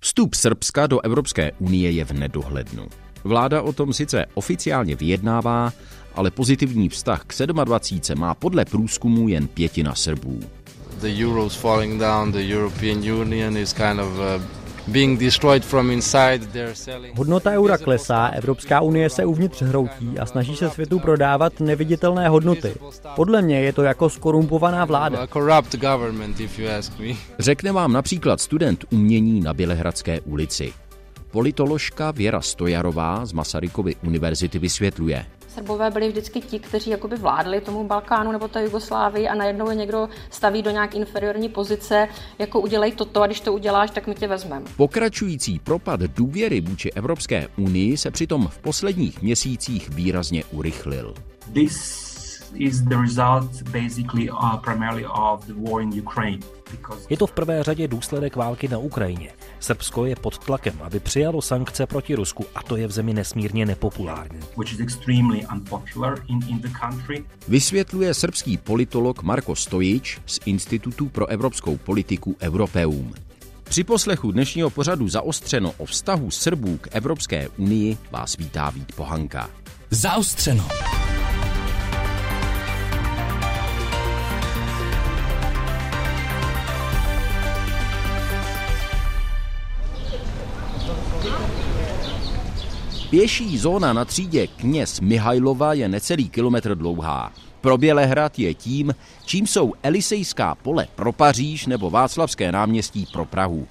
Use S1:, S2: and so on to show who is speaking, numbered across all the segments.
S1: Vstup Srbska do Evropské unie je v nedohlednu. Vláda o tom sice oficiálně vyjednává, ale pozitivní vztah k 27 má podle průzkumu jen pětina Srbů.
S2: The euro's falling down, the European Union is kind of uh, being destroyed from inside. They're selling
S3: Hodnota eura klesá, Evropská unie se uvnitř hroutí a snaží se světu prodávat neviditelné hodnoty. Podle mě je to jako skorumpovaná vláda.
S2: a corrupt government, if you ask me.
S1: Řekne vám například student umění na Bělehradské ulici. Politoložka Věra Stojarová z Masarykovy univerzity vysvětluje.
S4: Srbové byli vždycky ti, kteří jakoby vládli tomu Balkánu nebo té Jugoslávii a najednou je někdo staví do nějak inferiorní pozice, jako udělej toto a když to uděláš, tak my tě vezmeme.
S1: Pokračující propad důvěry vůči Evropské unii se přitom v posledních měsících výrazně urychlil.
S5: This is the result basically primarily of the war in Ukraine. Because
S6: Je to v prvé řadě důsledek války na Ukrajině. Srbsko je pod tlakem, aby přijalo sankce proti Rusku a to je v zemi nesmírně nepopulární.
S5: which is extremely unpopular in, in the country.
S1: Vysvětluje srbský politolog Marko Stojič z Institutu pro evropskou politiku Europeum. Při poslechu dnešního pořadu zaostřeno o vztahu Srbů k Evropské unii vás vítá Vít Pohanka.
S7: Zaostřeno.
S1: Pěší zóna na třídě kněz Mihajlova je necelý kilometr dlouhá. Pro Bělehrad je tím, čím jsou Elisejská pole pro Paříž nebo Václavské náměstí pro Prahu.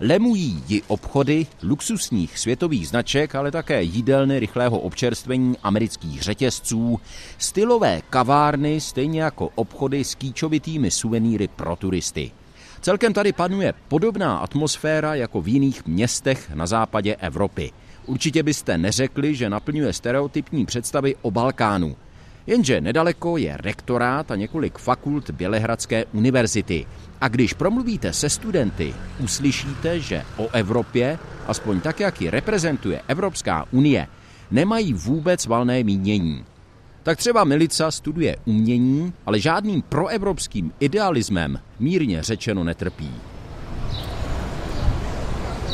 S1: Lemují ji obchody luxusních světových značek, ale také jídelny rychlého občerstvení amerických řetězců, stylové kavárny, stejně jako obchody s kýčovitými suvenýry pro turisty. Celkem tady panuje podobná atmosféra jako v jiných městech na západě Evropy. Určitě byste neřekli, že naplňuje stereotypní představy o Balkánu. Jenže nedaleko je rektorát a několik fakult Bělehradské univerzity. A když promluvíte se studenty, uslyšíte, že o Evropě, aspoň tak, jak ji reprezentuje Evropská unie, nemají vůbec valné mínění. Tak třeba Milica studuje umění, ale žádným proevropským idealismem mírně řečeno netrpí.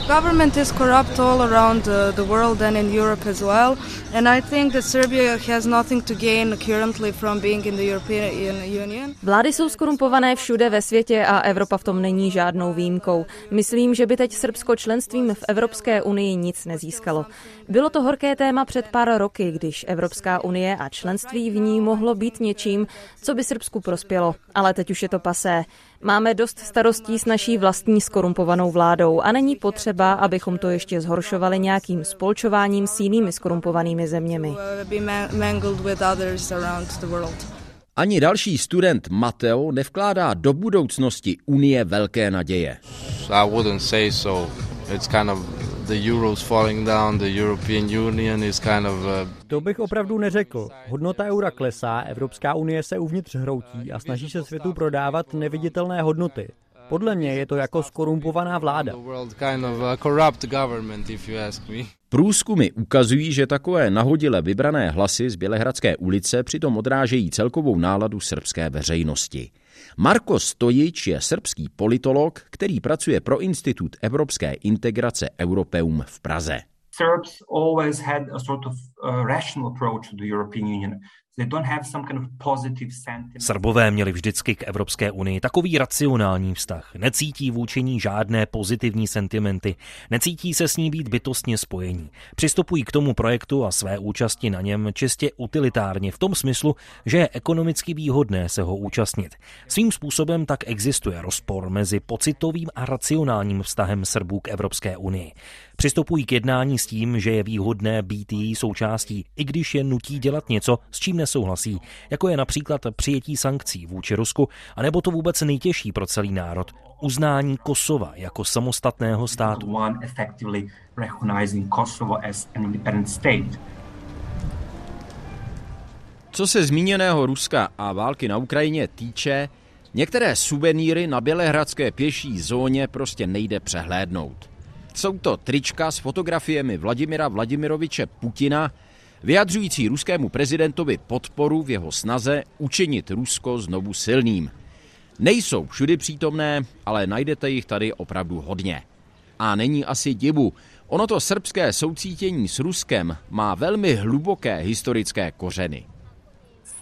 S8: Government is corrupt all around uh, the world and in Europe as well, and I think that Serbia has nothing to gain currently from being in the European Union.
S9: Vlády jsou skorumpované všude ve světě a Evropa v tom není žádnou výjimkou. Myslím, že by teď Srbsko členstvím v Evropské unii nic nezískalo. Bylo to horké téma před pár roky, když Evropská unie a členství v ní mohlo být něčím, co by Srbsku prospělo, ale teď už je to pasé. Máme dost starostí s naší vlastní skorumpovanou vládou a není potřeba, abychom to ještě zhoršovali nějakým spolčováním s jinými skorumpovanými zeměmi.
S1: Ani další student Mateo nevkládá do budoucnosti Unie velké naděje.
S2: I wouldn't say so. It's kind of the euro's falling down, the European Union is kind of
S3: To bych opravdu neřekl. Hodnota eura klesá, Evropská unie se uvnitř hroutí a snaží se světu prodávat neviditelné hodnoty. Podle mě je to jako skorumpovaná vláda.
S2: the world kind of a corrupt government, if you ask me.
S1: Průzkumy ukazují, že takové nahodile vybrané hlasy z Bělehradské ulice přitom odrážejí celkovou náladu srbské veřejnosti. Marko Stojič je srbský politolog, který pracuje pro Institut evropské integrace Europeum v Praze.
S5: Serbs always had a sort of uh, rational approach to the European Union.
S6: Srbové měli vždycky k Evropské unii takový racionální vztah. Necítí vůči ní žádné pozitivní sentimenty, necítí se s ní být bytostně spojení. Přistupují k tomu projektu a své účasti na něm čistě utilitárně v tom smyslu, že je ekonomicky výhodné se ho účastnit. Svým způsobem tak existuje rozpor mezi pocitovým a racionálním vztahem Srbů k Evropské unii. Přistupují k jednání s tím, že je výhodné být její součástí, i když je nutí dělat něco, s čím nesouhlasí, jako je například přijetí sankcí vůči Rusku, anebo to vůbec nejtěžší pro celý národ, uznání Kosova jako samostatného státu.
S1: Co se zmíněného Ruska a války na Ukrajině týče, některé suvenýry na Bělehradské pěší zóně prostě nejde přehlédnout. Jsou to trička s fotografiemi Vladimira Vladimiroviče Putina, vyjadřující ruskému prezidentovi podporu v jeho snaze učinit Rusko znovu silným. Nejsou všudy přítomné, ale najdete jich tady opravdu hodně. A není asi divu. Ono to srbské soucítění s Ruskem má velmi hluboké historické kořeny.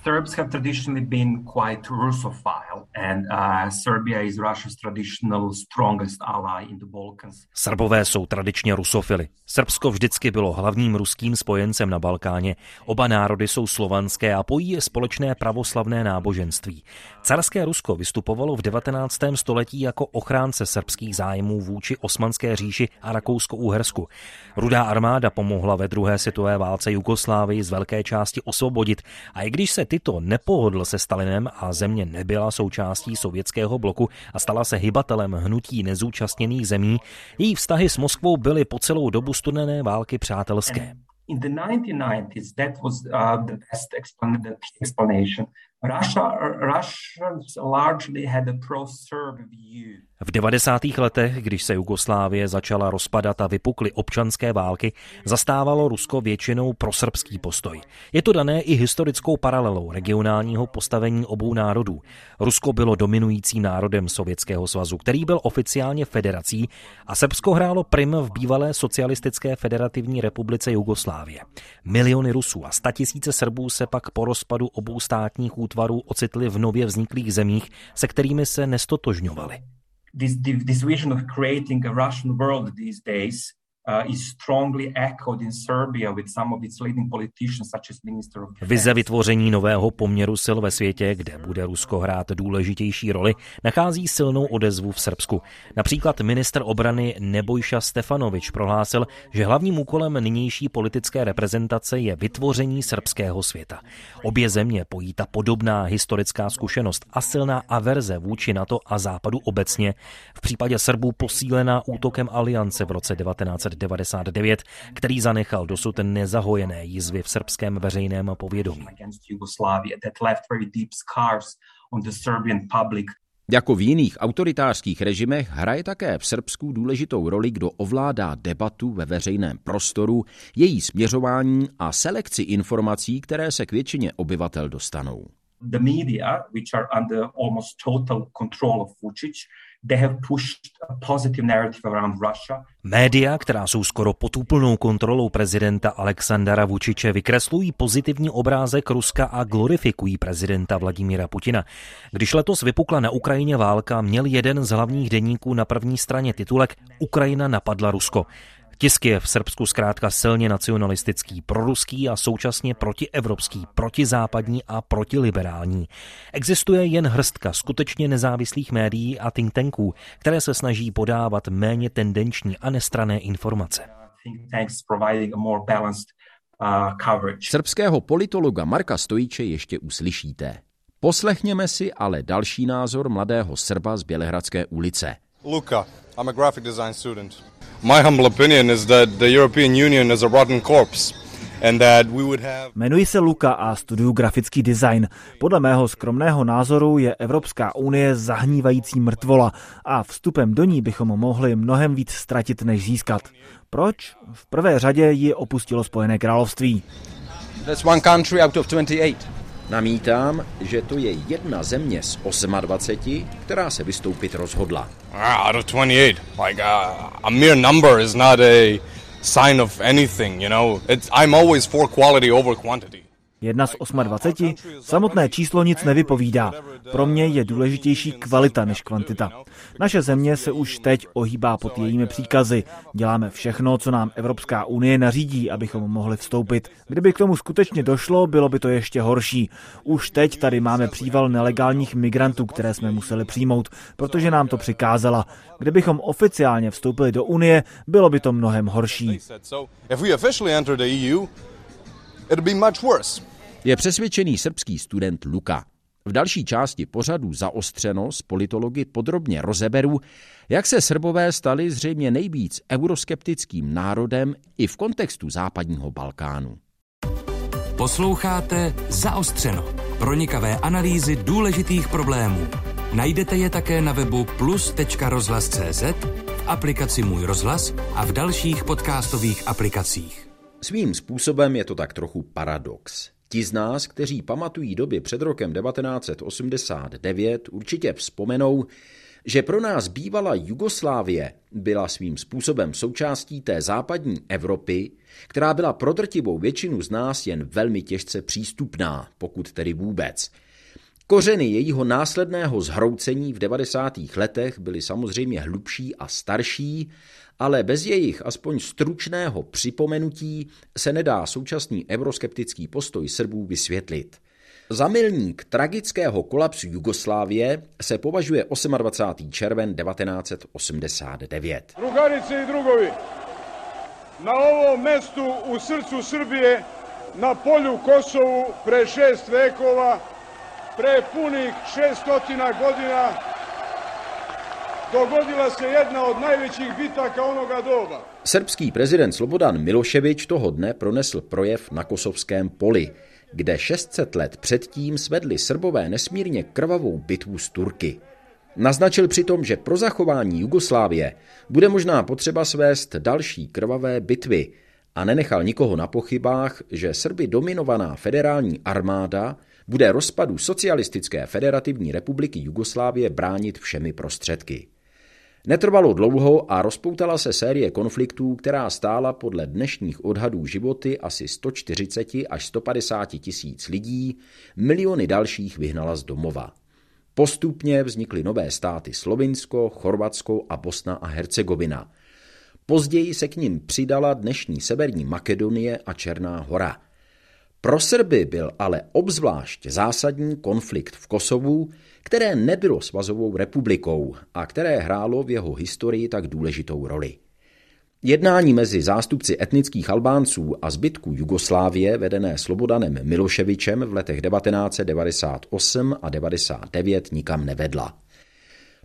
S5: Serbs have traditionally been quite Russophile, and uh, Serbia is Russia's traditional strongest ally in the Balkans.
S6: Srbové jsou tradičně rusofily. Srbsko vždycky bylo hlavním ruským spojencem na Balkáně. Oba národy jsou slovanské a pojí je společné pravoslavné náboženství. Carské Rusko vystupovalo v 19. století jako ochránce srbských zájmů vůči Osmanské říši a Rakousko-Uhersku. Rudá armáda pomohla ve druhé světové válce Jugoslávii z velké části osvobodit a i když se tyto nepohodl se Stalinem a země nebyla součástí sovětského bloku a stala se hybatelem hnutí nezúčastněných zemí, její vztahy s Moskvou byly po celou dobu studené války přátelské.
S5: In the 1990s, that was uh, the best explanation.
S6: V 90. letech, když se Jugoslávie začala rozpadat a vypukly občanské války, zastávalo Rusko většinou prosrbský postoj. Je to dané i historickou paralelou regionálního postavení obou národů. Rusko bylo dominujícím národem Sovětského svazu, který byl oficiálně federací a Srbsko hrálo prim v bývalé socialistické federativní republice Jugoslávie. Miliony Rusů a statisíce Srbů se pak po rozpadu obou státních útvarů ocitli v nově vzniklých zemích, se kterými se nestotožňovali
S5: this, this vision of creating a Russian world these days
S6: Vize vytvoření nového poměru sil ve světě, kde bude Rusko hrát důležitější roli, nachází silnou odezvu v Srbsku. Například minister obrany Nebojša Stefanovič prohlásil, že hlavním úkolem nynější politické reprezentace je vytvoření srbského světa. Obě země pojí ta podobná historická zkušenost a silná averze vůči NATO a Západu obecně, v případě Srbů posílená útokem aliance v roce 19 1999, který zanechal dosud nezahojené jizvy v srbském veřejném povědomí.
S1: Jako v jiných autoritářských režimech hraje také v Srbsku důležitou roli, kdo ovládá debatu ve veřejném prostoru, její směřování a selekci informací, které se k většině obyvatel dostanou.
S5: The media, which are under almost total control of
S6: Média, která jsou skoro pod úplnou kontrolou prezidenta Alexandra Vučiče, vykreslují pozitivní obrázek Ruska a glorifikují prezidenta Vladimíra Putina. Když letos vypukla na Ukrajině válka, měl jeden z hlavních denníků na první straně titulek Ukrajina napadla Rusko. Tisk je v Srbsku zkrátka silně nacionalistický, proruský a současně protievropský, protizápadní a protiliberální. Existuje jen hrstka skutečně nezávislých médií a think tanků, které se snaží podávat méně tendenční a nestrané informace.
S1: Uh, Srbského politologa Marka Stojíče ještě uslyšíte. Poslechněme si ale další názor mladého Srba z Bělehradské ulice.
S7: Luka, I'm a graphic design student. My humble opinion is that the European Union is a rotten corpse.
S10: Jmenuji se Luka a studuju grafický design. Podle mého skromného názoru je Evropská unie zahnívající mrtvola a vstupem do ní bychom mohli mnohem víc ztratit, než získat. Proč? V prvé řadě ji opustilo Spojené království.
S1: That's one country out of 28. Namítám, že to je jedna země z 28, která se vystoupit rozhodla.
S7: Ah, out of 28. Like uh, a mere number is not a sign of anything, you know. It's, I'm always for quality over quantity.
S10: Jedna z 28. Samotné číslo nic nevypovídá. Pro mě je důležitější kvalita než kvantita. Naše země se už teď ohýbá pod jejími příkazy. Děláme všechno, co nám Evropská unie nařídí, abychom mohli vstoupit. Kdyby k tomu skutečně došlo, bylo by to ještě horší. Už teď tady máme příval nelegálních migrantů, které jsme museli přijmout, protože nám to přikázala. Kdybychom oficiálně vstoupili do Unie, bylo by to mnohem horší.
S1: Je přesvědčený srbský student Luka. V další části pořadu zaostřeno s politology podrobně rozeberu, jak se Srbové stali zřejmě nejvíc euroskeptickým národem i v kontextu západního Balkánu.
S11: Posloucháte Zaostřeno. Pronikavé analýzy důležitých problémů. Najdete je také na webu plus.rozhlas.cz, v aplikaci Můj rozhlas a v dalších podcastových aplikacích.
S1: Svým způsobem je to tak trochu paradox. Ti z nás, kteří pamatují doby před rokem 1989, určitě vzpomenou, že pro nás bývala Jugoslávie byla svým způsobem součástí té západní Evropy, která byla pro drtivou většinu z nás jen velmi těžce přístupná, pokud tedy vůbec. Kořeny jejího následného zhroucení v 90. letech byly samozřejmě hlubší a starší, ale bez jejich aspoň stručného připomenutí se nedá současný euroskeptický postoj Srbů vysvětlit. Za milník tragického kolapsu Jugoslávie se považuje 28. červen 1989.
S12: Drugarice i drugovi, na ovom mestu u srcu Srbije, na polju Kosovu pre šest vekova, pre punih 600 godina, dogodila se jedna od najvećih bitaka onoga doba.
S1: Srbský prezident Slobodan Miloševič toho dne pronesl projev na kosovském poli – kde 600 let předtím svedli Srbové nesmírně krvavou bitvu s Turky. Naznačil přitom, že pro zachování Jugoslávie bude možná potřeba svést další krvavé bitvy a nenechal nikoho na pochybách, že Srby dominovaná federální armáda bude rozpadu Socialistické federativní republiky Jugoslávie bránit všemi prostředky. Netrvalo dlouho a rozpoutala se série konfliktů, která stála podle dnešních odhadů životy asi 140 až 150 tisíc lidí, miliony dalších vyhnala z domova. Postupně vznikly nové státy Slovinsko, Chorvatsko a Bosna a Hercegovina. Později se k ním přidala dnešní Severní Makedonie a Černá hora – pro Srby byl ale obzvlášť zásadní konflikt v Kosovu, které nebylo svazovou republikou a které hrálo v jeho historii tak důležitou roli. Jednání mezi zástupci etnických Albánců a zbytku Jugoslávie vedené Slobodanem Miloševičem v letech 1998 a 1999 nikam nevedla.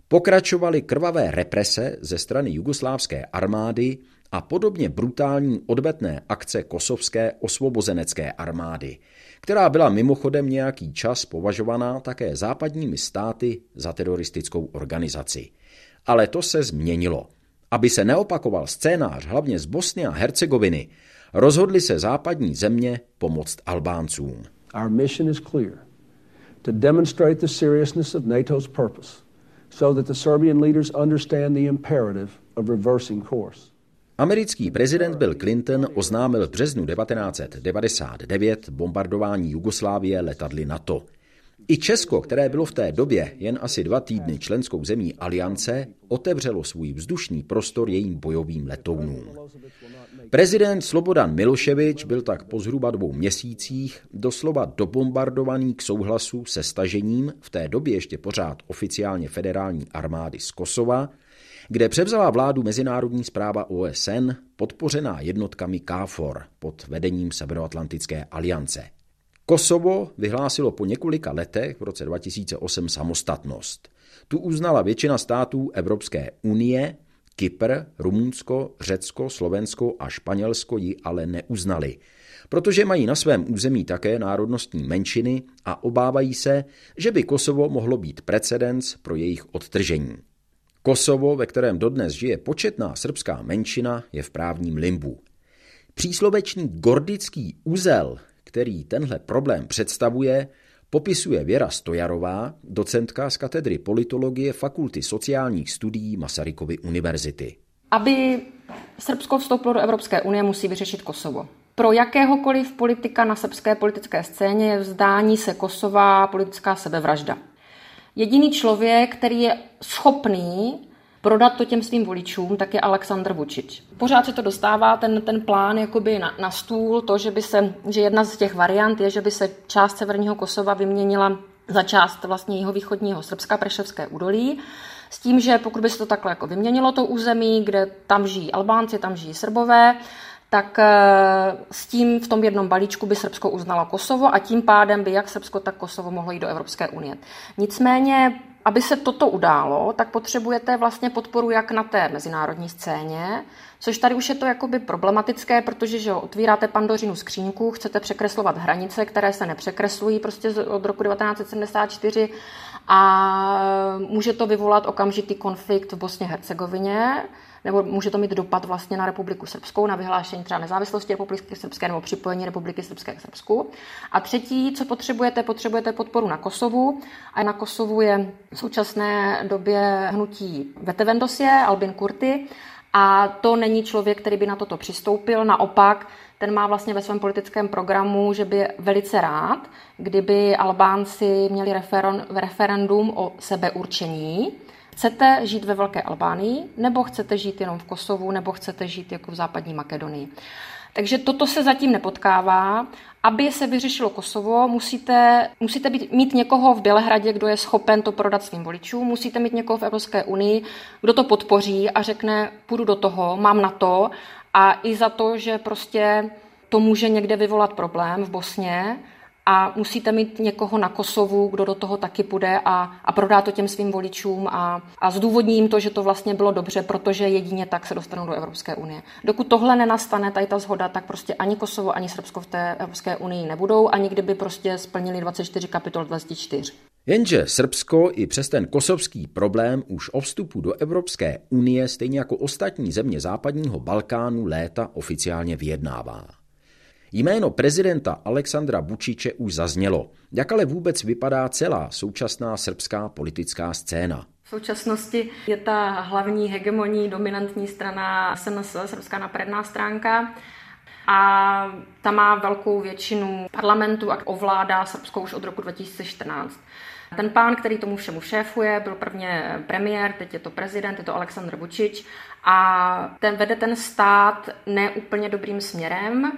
S1: Pokračovaly krvavé represe ze strany jugoslávské armády a podobně brutální odvetné akce kosovské osvobozenecké armády, která byla mimochodem nějaký čas považovaná také západními státy za teroristickou organizaci. Ale to se změnilo. Aby se neopakoval scénář hlavně z Bosny a Hercegoviny, rozhodli se západní země pomoct Albáncům. Our mission is clear. To demonstrate the seriousness of NATO's purpose so that the Serbian leaders understand the imperative of reversing course. Americký prezident Bill Clinton oznámil v březnu 1999 bombardování Jugoslávie letadly NATO. I Česko, které bylo v té době jen asi dva týdny členskou zemí aliance, otevřelo svůj vzdušný prostor jejím bojovým letounům. Prezident Slobodan Miloševič byl tak po zhruba dvou měsících doslova dobombardovaný k souhlasu se stažením v té době ještě pořád oficiálně federální armády z Kosova kde převzala vládu mezinárodní zpráva OSN podpořená jednotkami KFOR pod vedením Severoatlantické aliance. Kosovo vyhlásilo po několika letech v roce 2008 samostatnost. Tu uznala většina států Evropské unie, Kypr, Rumunsko, Řecko, Slovensko a Španělsko ji ale neuznali, protože mají na svém území také národnostní menšiny a obávají se, že by Kosovo mohlo být precedens pro jejich odtržení. Kosovo, ve kterém dodnes žije početná srbská menšina, je v právním limbu. Příslovečný gordický uzel, který tenhle problém představuje, popisuje Věra Stojarová, docentka z katedry politologie Fakulty sociálních studií Masarykovy univerzity.
S4: Aby Srbsko vstoupilo do Evropské unie, musí vyřešit Kosovo. Pro jakéhokoliv politika na srbské politické scéně je vzdání se Kosova politická sebevražda jediný člověk, který je schopný prodat to těm svým voličům, tak je Aleksandr Vučič. Pořád se to dostává, ten, ten plán jakoby na, na stůl, to, že, by se, že jedna z těch variant je, že by se část severního Kosova vyměnila za část vlastně jeho východního Srbska, Preševské údolí, s tím, že pokud by se to takhle jako vyměnilo to území, kde tam žijí Albánci, tam žijí Srbové, tak eh, s tím v tom jednom balíčku by Srbsko uznalo Kosovo a tím pádem by jak Srbsko, tak Kosovo mohlo jít do Evropské unie. Nicméně, aby se toto událo, tak potřebujete vlastně podporu jak na té mezinárodní scéně, což tady už je to jakoby problematické, protože že otvíráte pandořinu skřínku, chcete překreslovat hranice, které se nepřekreslují prostě od roku 1974 a může to vyvolat okamžitý konflikt v Bosně Hercegovině, nebo může to mít dopad vlastně na Republiku Srbskou, na vyhlášení třeba nezávislosti Republiky Srbské nebo připojení Republiky Srbské k Srbsku. A třetí, co potřebujete, potřebujete podporu na Kosovu. A na Kosovu je v současné době hnutí Vetevendosie, Albin Kurty, a to není člověk, který by na toto přistoupil. Naopak, ten má vlastně ve svém politickém programu, že by velice rád, kdyby Albánci měli referendum o sebeurčení. Chcete žít ve Velké Albánii, nebo chcete žít jenom v Kosovu, nebo chcete žít jako v západní Makedonii. Takže toto se zatím nepotkává. Aby se vyřešilo Kosovo, musíte, musíte být, mít někoho v Bělehradě, kdo je schopen to prodat svým voličům, musíte mít někoho v Evropské unii, kdo to podpoří a řekne, půjdu do toho, mám na to a i za to, že prostě to může někde vyvolat problém v Bosně, a musíte mít někoho na Kosovu, kdo do toho taky půjde a, a prodá to těm svým voličům a, a zdůvodní jim to, že to vlastně bylo dobře, protože jedině tak se dostanou do Evropské unie. Dokud tohle nenastane, tady ta zhoda, tak prostě ani Kosovo, ani Srbsko v té Evropské unii nebudou, ani kdyby prostě splnili 24 kapitol 24.
S1: Jenže Srbsko i přes ten kosovský problém už o vstupu do Evropské unie, stejně jako ostatní země západního Balkánu, léta oficiálně vyjednává. Jméno prezidenta Alexandra Bučiče už zaznělo. Jak ale vůbec vypadá celá současná srbská politická scéna?
S4: V současnosti je ta hlavní hegemonní dominantní strana SNS, Srbská napredná stránka, a ta má velkou většinu parlamentu a ovládá Srbsko už od roku 2014. Ten pán, který tomu všemu šéfuje, byl prvně premiér, teď je to prezident, je to Aleksandr Vučić a ten vede ten stát neúplně dobrým směrem.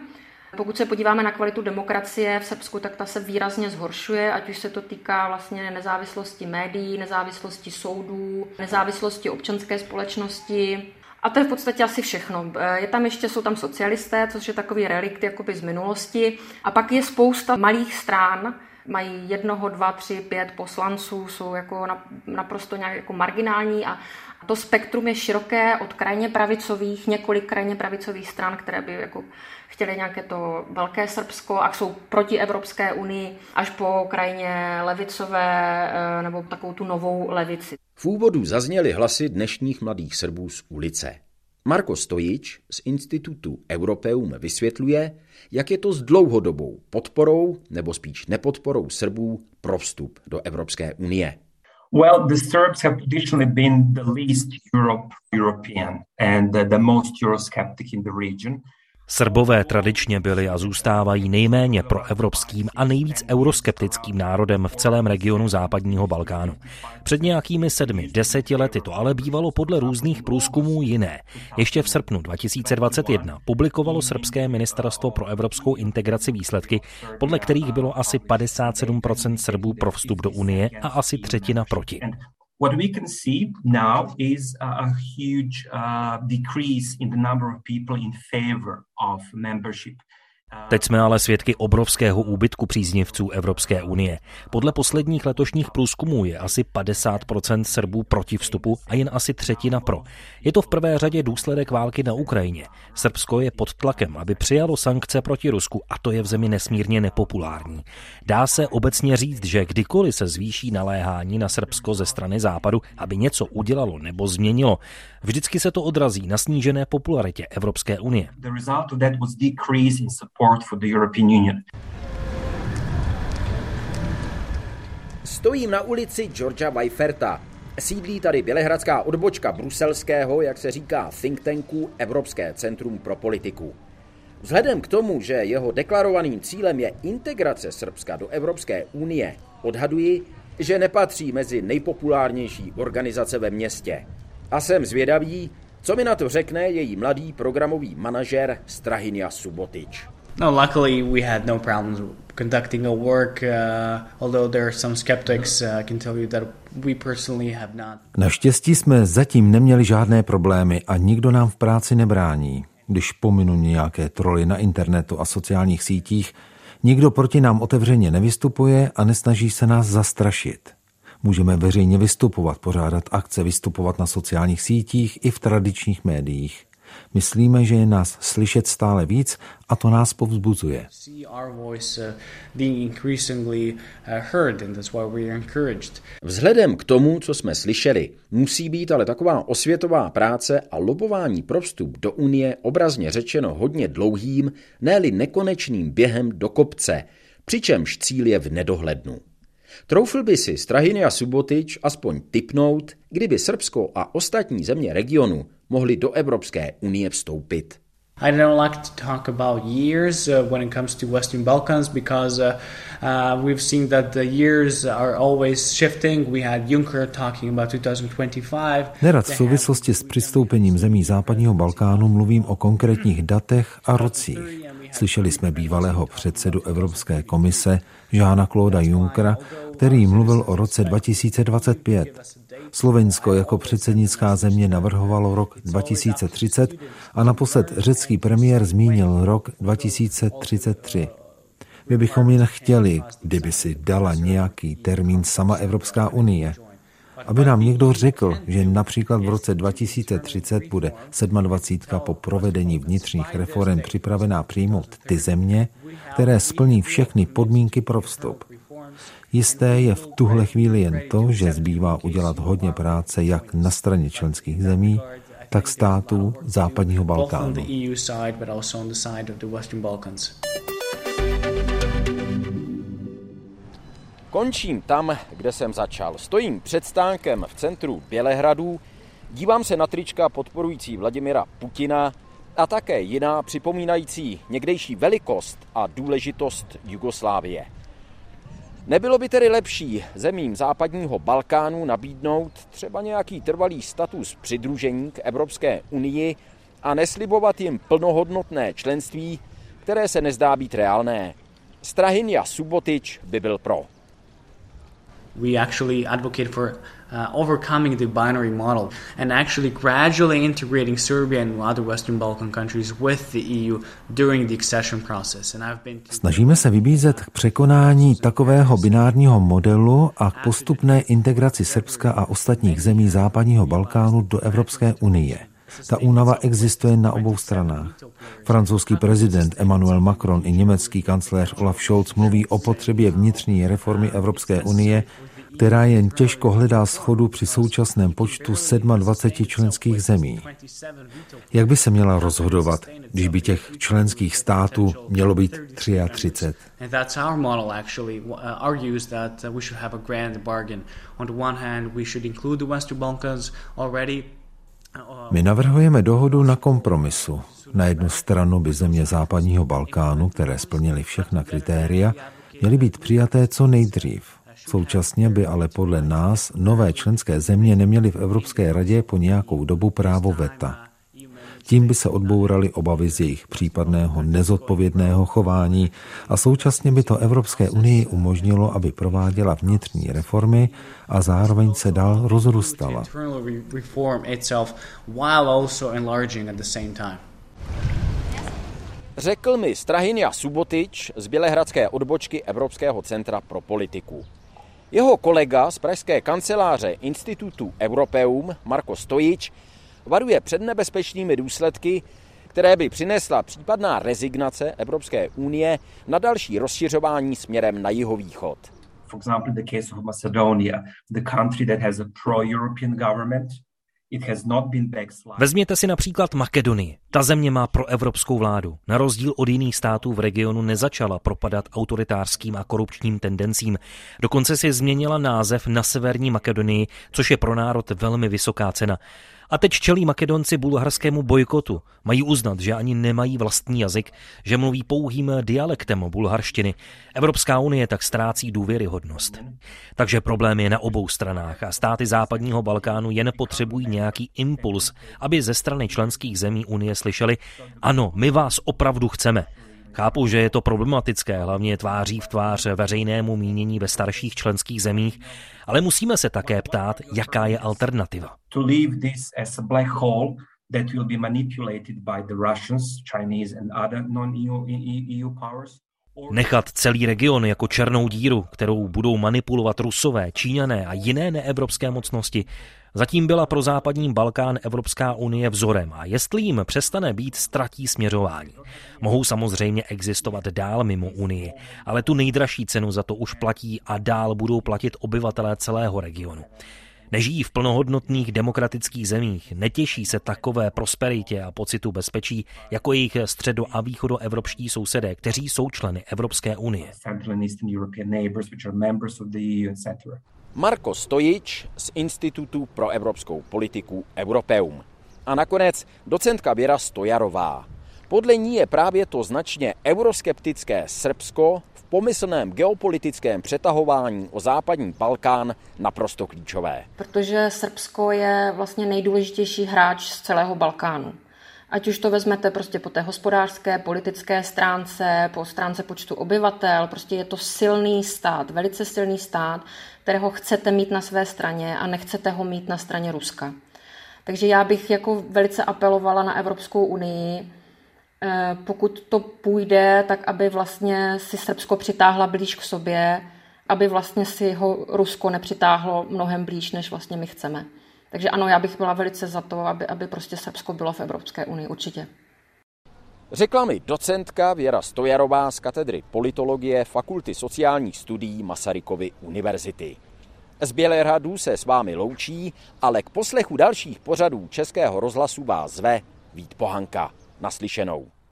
S4: Pokud se podíváme na kvalitu demokracie v Srbsku, tak ta se výrazně zhoršuje, ať už se to týká vlastně nezávislosti médií, nezávislosti soudů, nezávislosti občanské společnosti. A to je v podstatě asi všechno. Je tam ještě, jsou tam socialisté, což je takový relikt jakoby z minulosti. A pak je spousta malých strán, mají jednoho, dva, tři, pět poslanců, jsou jako naprosto nějak jako marginální a to spektrum je široké od krajně pravicových, několik krajně pravicových stran, které by jako chtěli nějaké to velké Srbsko a jsou proti Evropské unii, až po krajně levicové eh, nebo takovou tu novou levici.
S1: V úvodu zazněly hlasy dnešních mladých Srbů z ulice. Marko Stojič z Institutu Europeum vysvětluje, jak je to s dlouhodobou podporou nebo spíš nepodporou Srbů pro vstup do Evropské unie.
S5: Well, the Serbs have traditionally been the least Europe European and the, the most Eurosceptic in the region.
S6: Srbové tradičně byli a zůstávají nejméně proevropským a nejvíc euroskeptickým národem v celém regionu západního Balkánu. Před nějakými sedmi, deseti lety to ale bývalo podle různých průzkumů jiné. Ještě v srpnu 2021 publikovalo srbské ministerstvo pro evropskou integraci výsledky, podle kterých bylo asi 57% Srbů pro vstup do Unie a asi třetina proti. What we can see now is a, huge uh, decrease in the number of people in favor of membership Teď jsme ale svědky obrovského úbytku příznivců Evropské unie. Podle posledních letošních průzkumů je asi 50% Srbů proti vstupu a jen asi třetina pro. Je to v prvé řadě důsledek války na Ukrajině. Srbsko je pod tlakem, aby přijalo sankce proti Rusku a to je v zemi nesmírně nepopulární. Dá se obecně říct, že kdykoliv se zvýší naléhání na Srbsko ze strany západu, aby něco udělalo nebo změnilo, vždycky se to odrazí na snížené popularitě Evropské unie.
S1: Stojím na ulici Georgia Weiferta. Sídlí tady bělehradská odbočka bruselského, jak se říká, think tanku Evropské centrum pro politiku. Vzhledem k tomu, že jeho deklarovaným cílem je integrace Srbska do Evropské unie, odhaduji, že nepatří mezi nejpopulárnější organizace ve městě. A jsem zvědavý, co mi na to řekne její mladý programový manažer Strahinja Subotič.
S13: No, luckily we had no problems conducting a work, uh, although there are some skeptics, uh, I can tell you that we personally have not.
S14: Naštěstí jsme zatím neměli žádné problémy a nikdo nám v práci nebrání. Když pominu nějaké troly na internetu a sociálních sítích, nikdo proti nám otevřeně nevystupuje a nesnaží se nás zastrašit. Můžeme veřejně vystupovat, pořádat akce, vystupovat na sociálních sítích i v tradičních médiích. Myslíme, že je nás slyšet stále víc a to nás povzbuzuje.
S1: Vzhledem k tomu, co jsme slyšeli, musí být ale taková osvětová práce a lobování pro vstup do Unie obrazně řečeno hodně dlouhým, ne nekonečným během do kopce, přičemž cíl je v nedohlednu. Troufl by si Strahinia Subotič aspoň typnout, kdyby Srbsko a ostatní země regionu mohli do Evropské unie vstoupit.
S13: I don't like to talk about years uh, when it comes to Western Balkans because uh, uh, we've seen that the years are always shifting. We had Juncker talking about 2025.
S14: Nerad v souvislosti s přistoupením zemí západního Balkánu mluvím o konkrétních datech a rocích. Slyšeli jsme bývalého předsedu Evropské komise Žána Klóda Junckera, který mluvil o roce 2025. Slovensko jako předsednická země navrhovalo rok 2030 a naposled řecký premiér zmínil rok 2033. My bychom jen chtěli, kdyby si dala nějaký termín sama Evropská unie. Aby nám někdo řekl, že například v roce 2030 bude 27. po provedení vnitřních reform připravená přijmout ty země, které splní všechny podmínky pro vstup. Jisté je v tuhle chvíli jen to, že zbývá udělat hodně práce jak na straně členských zemí, tak států západního Balkánu.
S1: Končím tam, kde jsem začal. Stojím před stánkem v centru Bělehradu, dívám se na trička podporující Vladimira Putina a také jiná připomínající někdejší velikost a důležitost Jugoslávie. Nebylo by tedy lepší zemím západního Balkánu nabídnout třeba nějaký trvalý status přidružení k Evropské unii a neslibovat jim plnohodnotné členství, které se nezdá být reálné. Strahinja Subotič by byl pro.
S13: We actually advocate for uh, overcoming the binary model and actually gradually integrating Serbia and other Western Balkan countries with the EU during the accession process. And I've been
S14: Snažíme se vybízet k překonání takového binárního modelu a k postupné integraci Srbska a ostatních zemí západního Balkánu do Evropské unie. Ta únava existuje na obou stranách. Francouzský prezident Emmanuel Macron i německý kancléř Olaf Scholz mluví o potřebě vnitřní reformy Evropské unie která jen těžko hledá schodu při současném počtu 27 členských zemí. Jak by se měla rozhodovat, když by těch členských států mělo být 33? My navrhujeme dohodu na kompromisu. Na jednu stranu by země západního Balkánu, které splnily všechna kritéria, měly být přijaté co nejdřív. Současně by ale podle nás nové členské země neměly v Evropské radě po nějakou dobu právo veta. Tím by se odbouraly obavy z jejich případného nezodpovědného chování a současně by to Evropské unii umožnilo, aby prováděla vnitřní reformy a zároveň se dál rozrůstala.
S1: Řekl mi Strahinja Subotič z Bělehradské odbočky Evropského centra pro politiku. Jeho kolega z pražské kanceláře Institutu Europeum Marko Stojič varuje před nebezpečnými důsledky, které by přinesla případná rezignace Evropské unie na další rozšiřování směrem na jihovýchod.
S5: For example, the case of Macedonia, the country that has a pro-European government
S6: Vezměte si například Makedonii. Ta země má pro evropskou vládu. Na rozdíl od jiných států v regionu nezačala propadat autoritářským a korupčním tendencím. Dokonce si změnila název na Severní Makedonii, což je pro národ velmi vysoká cena. A teď čelí Makedonci bulharskému bojkotu. Mají uznat, že ani nemají vlastní jazyk, že mluví pouhým dialektem bulharštiny. Evropská unie tak ztrácí důvěryhodnost. Takže problém je na obou stranách a státy západního Balkánu jen potřebují nějaký impuls, aby ze strany členských zemí unie slyšeli, ano, my vás opravdu chceme. Chápu, že je to problematické, hlavně tváří v tvář veřejnému mínění ve starších členských zemích, ale musíme se také ptát, jaká je alternativa. Nechat celý region jako černou díru, kterou budou manipulovat Rusové, Číňané a jiné neevropské mocnosti, Zatím byla pro západní Balkán Evropská unie vzorem a jestli jim přestane být, ztratí směřování. Mohou samozřejmě existovat dál mimo Unii, ale tu nejdražší cenu za to už platí a dál budou platit obyvatelé celého regionu. Nežijí v plnohodnotných demokratických zemích, netěší se takové prosperitě a pocitu bezpečí jako jejich středo- a východoevropští sousedé, kteří jsou členy Evropské unie.
S1: Marko Stojič z Institutu pro evropskou politiku Europeum. A nakonec docentka Věra Stojarová. Podle ní je právě to značně euroskeptické Srbsko v pomyslném geopolitickém přetahování o západní Balkán naprosto klíčové.
S4: Protože Srbsko je vlastně nejdůležitější hráč z celého Balkánu. Ať už to vezmete prostě po té hospodářské, politické stránce, po stránce počtu obyvatel, prostě je to silný stát, velice silný stát, kterého chcete mít na své straně a nechcete ho mít na straně Ruska. Takže já bych jako velice apelovala na Evropskou unii, pokud to půjde, tak aby vlastně si Srbsko přitáhla blíž k sobě, aby vlastně si ho Rusko nepřitáhlo mnohem blíž, než vlastně my chceme. Takže ano, já bych byla velice za to, aby, aby prostě Srbsko bylo v Evropské unii, určitě.
S1: Řekla mi docentka Věra Stojarová z katedry politologie Fakulty sociálních studií Masarykovy univerzity. Z Bělehradu se s vámi loučí, ale k poslechu dalších pořadů Českého rozhlasu vás zve Vít Pohanka. Naslyšenou.